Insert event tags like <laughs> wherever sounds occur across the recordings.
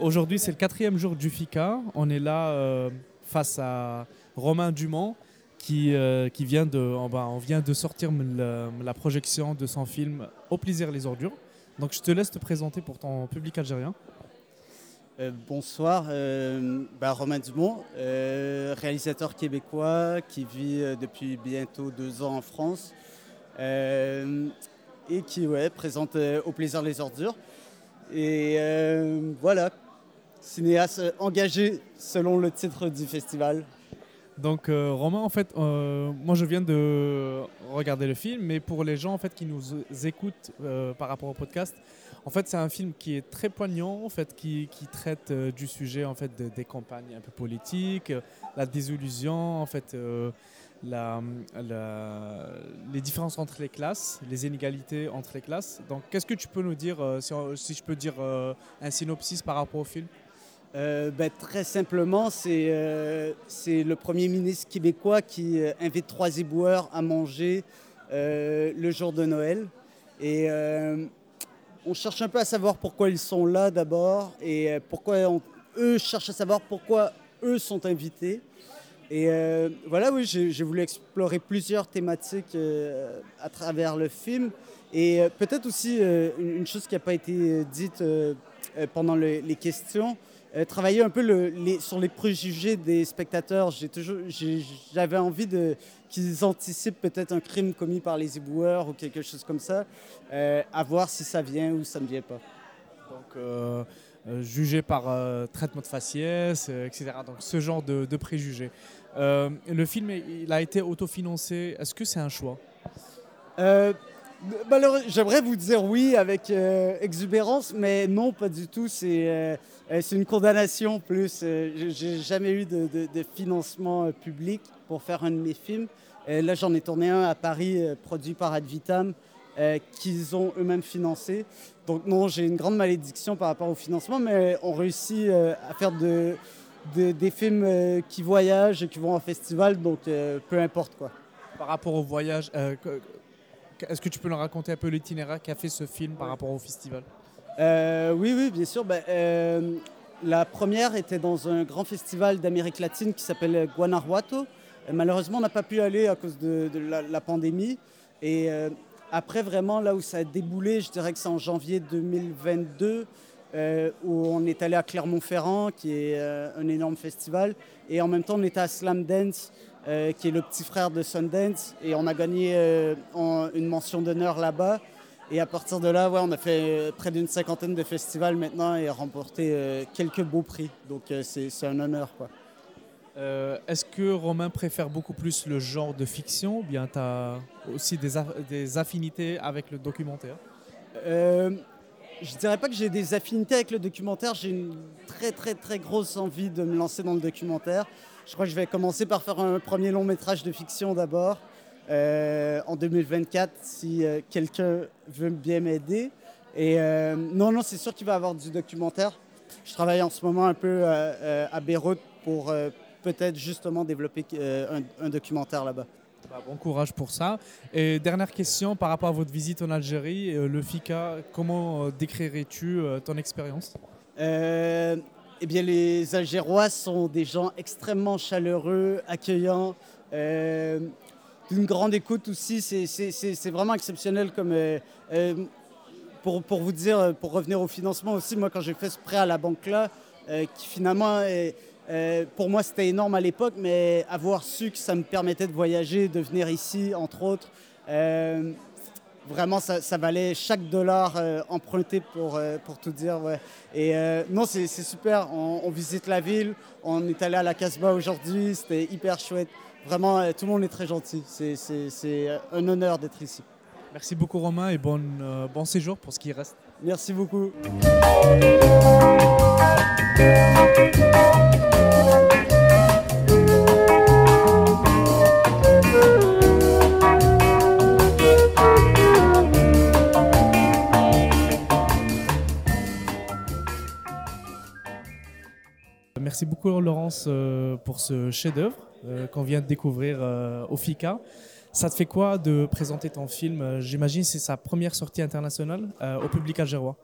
aujourd'hui, c'est le quatrième jour du FICA. On est là euh, face à Romain Dumont qui, euh, va- on vient de sortir la, projection de son film Au plaisir les ordures. Donc je te laisse te présenter pour ton public algérien. Euh, bonsoir, euh, bah, Romain Dumont, euh, réalisateur québécois qui vit euh, depuis bientôt deux ans en France euh, et qui présente euh, Au plaisir les ordures. Et euh, voilà, cinéaste euh, engagé selon le titre du festival. Donc euh, Romain, en fait, moi je viens de regarder le film, mais pour les gens en fait qui nous écoutent par rapport au podcast, en fait c'est un film qui est très poignant, en fait, qui, qui traite du sujet en fait de- des campagnes un peu politiques, la désillusion, en fait, les différences entre les classes, les inégalités entre les classes. Donc qu'est-ce que tu peux nous dire, euh, si, je peux dire euh, un synopsis par rapport au film? Euh, ben, très simplement, c'est le Premier ministre québécois qui invite trois éboueurs à manger le jour de Noël. Et on cherche un peu à savoir pourquoi ils sont là d'abord et pourquoi on- eux cherchent à savoir pourquoi eux sont invités. Et euh, voilà, oui, j'ai voulu explorer plusieurs thématiques euh, à travers le film. Et euh, peut-être aussi une, chose qui n'a pas été dite pendant le- les questions, travailler un peu sur les préjugés des spectateurs. J'avais envie qu'ils anticipent peut-être un crime commis par les éboueurs ou quelque chose comme ça, à voir si ça vient ou ça ne vient pas. donc jugé par traitement de faciès, etc. Donc ce genre de préjugés. Euh, le film, il a été autofinancé. Est-ce que c'est un choix Euh, J'aimerais vous dire oui avec euh, exubérance, mais non, pas du tout. C'est euh, une condamnation plus. J'ai- jamais eu de, financement public pour faire un de mes films. Là, j'en ai tourné un à Paris, produit par Advitam, qu'ils ont eux-mêmes financé. Donc non, j'ai une grande malédiction par rapport au financement, mais on réussit à faire de, de- des films euh, qui voyagent et qui vont en festival, donc euh, peu importe quoi. Par rapport au voyage, euh, est-ce que tu peux nous raconter un peu l'itinéraire qu'a fait ce film par rapport au festival? Euh, oui, oui, bien sûr. Ben, euh, la première était dans un grand festival d'Amérique latine qui s'appelle Guanajuato. Malheureusement, on n'a pas pu aller à cause de, de la, la pandémie. Et euh, après, vraiment, là où ça a déboulé, je dirais que c'est en janvier 2022, euh, où on est allé à Clermont-Ferrand, qui est euh, un énorme festival. Et en même temps, on était à Slam Dance, euh, qui est le petit frère de Sundance. Et on a gagné en- une mention d'honneur là-bas. Et à partir de là, ouais, on a fait près d'une cinquantaine de festivals maintenant et remporté quelques beaux prix. Donc c'est un honneur. Quoi. Euh, Est-ce que Romain préfère beaucoup plus le genre de fiction ou bien tu as aussi des, aff- des affinités avec le documentaire? Euh, je dirais pas que j'ai des affinités avec le documentaire. J'ai une très très très grosse envie de me lancer dans le documentaire. Je crois que je vais commencer par faire un premier long métrage de fiction d'abord euh, en 2024 si euh, quelqu'un veut bien m'aider. Et euh, non, non, c'est sûr qu'il va y avoir du documentaire. Je travaille en ce moment un peu à Beyrouth pour peut-être justement développer un documentaire là-bas. Bah, Bon courage pour ça. Et dernière question par rapport à votre visite en Algérie, euh, le FICA, comment euh, décrirais-tu euh, ton expérience? Eh bien, les Algérois sont des gens extrêmement chaleureux, accueillants, d'une grande écoute aussi. C'est- vraiment exceptionnel comme. pour, pour vous dire, pour revenir au financement aussi, moi, quand j'ai fait ce prêt à la banque-là, euh, qui finalement, euh, euh, pour moi, c'était énorme à l'époque, mais avoir su que ça me permettait de voyager, de venir ici, entre autres, euh, vraiment, ça, ça valait chaque dollar euh, emprunté pour, pour tout dire. Ouais. Et non, c'est super. On, on visite la ville. On est allé à la Casbah aujourd'hui. C'était hyper chouette. Vraiment, tout le monde est très gentil. C'est- un honneur d'être ici. Merci beaucoup Romain et bon, bon séjour pour ce qui reste. Merci beaucoup. Merci beaucoup Laurence euh, pour ce chef-d'œuvre euh, qu'on vient de découvrir euh, au FICA. Ça te fait quoi de présenter ton film? Euh, J'imagine c'est sa première sortie internationale euh, au public algérois.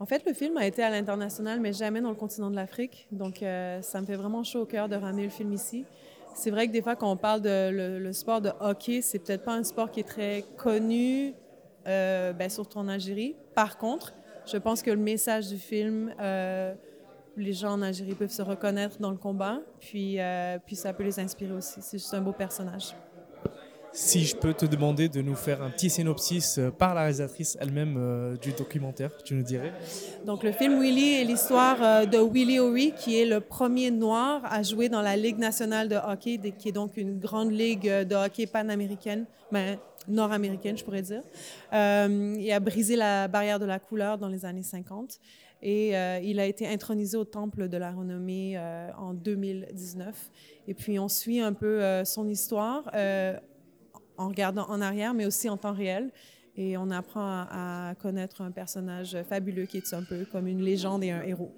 En fait, le film a été à l'international, mais jamais dans le continent de l'Afrique. Donc, ça me fait vraiment chaud au cœur de ramener le film ici. C'est vrai que des fois, quand on parle de le, sport de hockey, c'est peut-être pas un sport qui est très connu, ben, surtout en Algérie. Par contre, je pense que le message du film, euh, les gens en Algérie peuvent se reconnaître dans le combat, puis, euh, puis ça peut les inspirer aussi. C'est juste un beau personnage. Si je peux te demander de nous faire un petit synopsis euh, par la réalisatrice elle-même du documentaire, tu nous dirais Donc, le film Willy est l'histoire de Willy O'Ree, qui est le premier noir à jouer dans la Ligue nationale de hockey, qui est donc une grande ligue de hockey panaméricaine, mais nord-américaine, je pourrais dire. Euh, il a brisé la barrière de la couleur dans les années 50 et euh, il a été intronisé au Temple de la Renommée euh, en 2019. Et puis on suit un peu son histoire en regardant en arrière, mais aussi en temps réel. Et on apprend à, connaître un personnage fabuleux qui est un peu comme une légende et un héros.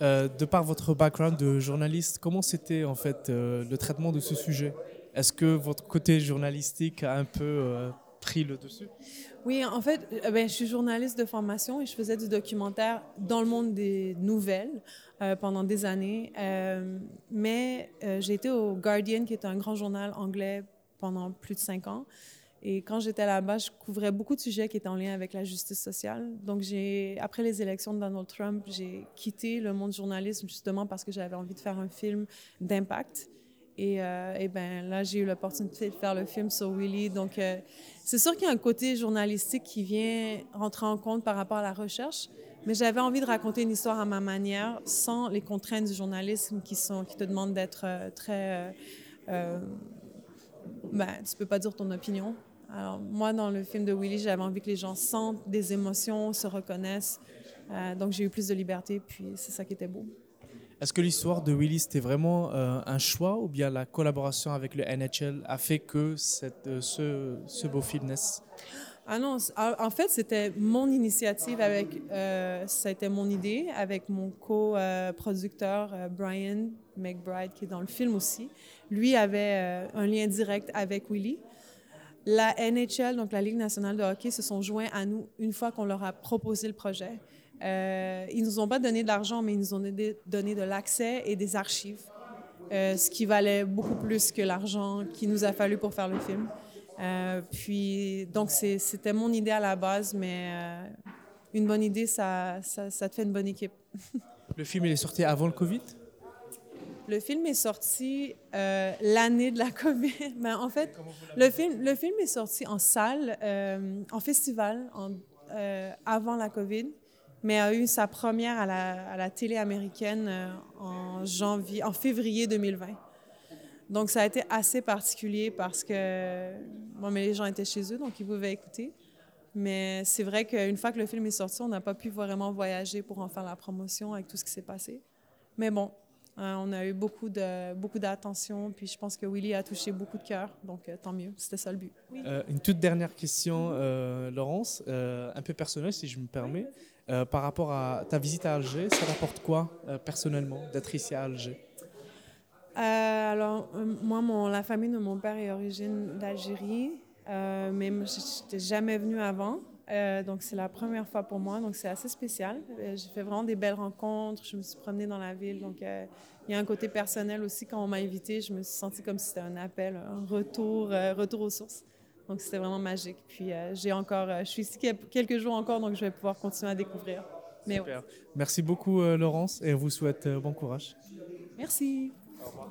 de par votre background de journaliste, comment c'était en fait le traitement de ce sujet? Est-ce que votre côté journalistique a un peu euh, Oui, en fait, euh, ben, je suis journaliste de formation et je faisais du documentaire dans le monde des nouvelles euh, pendant des années. mais j'ai été au Guardian, qui est un grand journal anglais, pendant plus de cinq ans. Et quand j'étais là-bas, je couvrais beaucoup de sujets qui étaient en lien avec la justice sociale. Donc, après les élections de Donald Trump, j'ai quitté le monde du journalisme justement parce que j'avais envie de faire un film d'impact. Et, euh, ben là, j'ai eu l'opportunité de faire le film sur Willy. Donc, euh, c'est sûr qu'il y a un côté journalistique qui vient rentrer en compte par rapport à la recherche, mais j'avais envie de raconter une histoire à ma manière, sans les contraintes du journalisme qui, te demandent d'être euh, très... Euh, ben, tu peux pas dire ton opinion. Alors, moi, dans le film de Willy, j'avais envie que les gens sentent des émotions, se reconnaissent. donc, j'ai eu plus de liberté, puis c'est ça qui était beau. Est-ce que l'histoire de Willy, c'était vraiment euh, un choix ou bien la collaboration avec le NHL a fait que euh, ce, beau film naisse? Ah non, en fait, c'était mon initiative avec, euh, été mon idée avec mon co-producteur Brian McBride, qui est dans le film aussi. Lui avait un lien direct avec Willy. La NHL, donc la Ligue nationale de hockey, se sont joints à nous une fois qu'on leur a proposé le projet. Euh, ils ne nous ont pas donné de l'argent, mais ils nous ont donné de l'accès et des archives, euh, ce qui valait beaucoup plus que l'argent qu'il nous a fallu pour faire le film. Euh, puis, donc, c'était mon idée à la base, mais une bonne idée, ça, ça, ça, te fait une bonne équipe. <laughs> le film, il est sorti avant le COVID? Le film est sorti l'année de la COVID. Mais <laughs> en fait, le film, le film est sorti en salle, en festival, en, avant la COVID mais a eu sa première à la, télé américaine euh, en janvier, en février 2020. Donc ça a été assez particulier parce que bon, mais les gens étaient chez eux, donc ils pouvaient écouter. Mais c'est vrai qu'une fois que le film est sorti, on n'a pas pu vraiment voyager pour en faire la promotion avec tout ce qui s'est passé. Mais bon, hein, on a eu beaucoup de beaucoup d'attention, puis je pense que Willy a touché beaucoup de cœur, donc euh, tant mieux. C'était ça le but. Euh, une toute dernière question, Laurence, un peu personnelle si je me permets. Euh, par rapport à ta visite à Alger, ça t'apporte quoi euh, personnellement d'être ici à Alger? Euh, Alors, moi, mon, la famille de mon père est origine d'Algérie, mais je n'étais jamais venue avant. Donc, c'est la première fois pour moi, donc c'est assez spécial. J'ai fait vraiment des belles rencontres, je me suis promenée dans la ville, donc il y a un côté personnel aussi. Quand on m'a invité, je me suis sentie comme si c'était un appel, un retour, retour aux sources. Donc c'était vraiment magique. Puis euh, j'ai encore, euh, je suis ici quelques jours encore, donc je vais pouvoir continuer à découvrir. Mais Merci beaucoup euh, Laurence et on vous souhaite bon courage. Merci. Au revoir.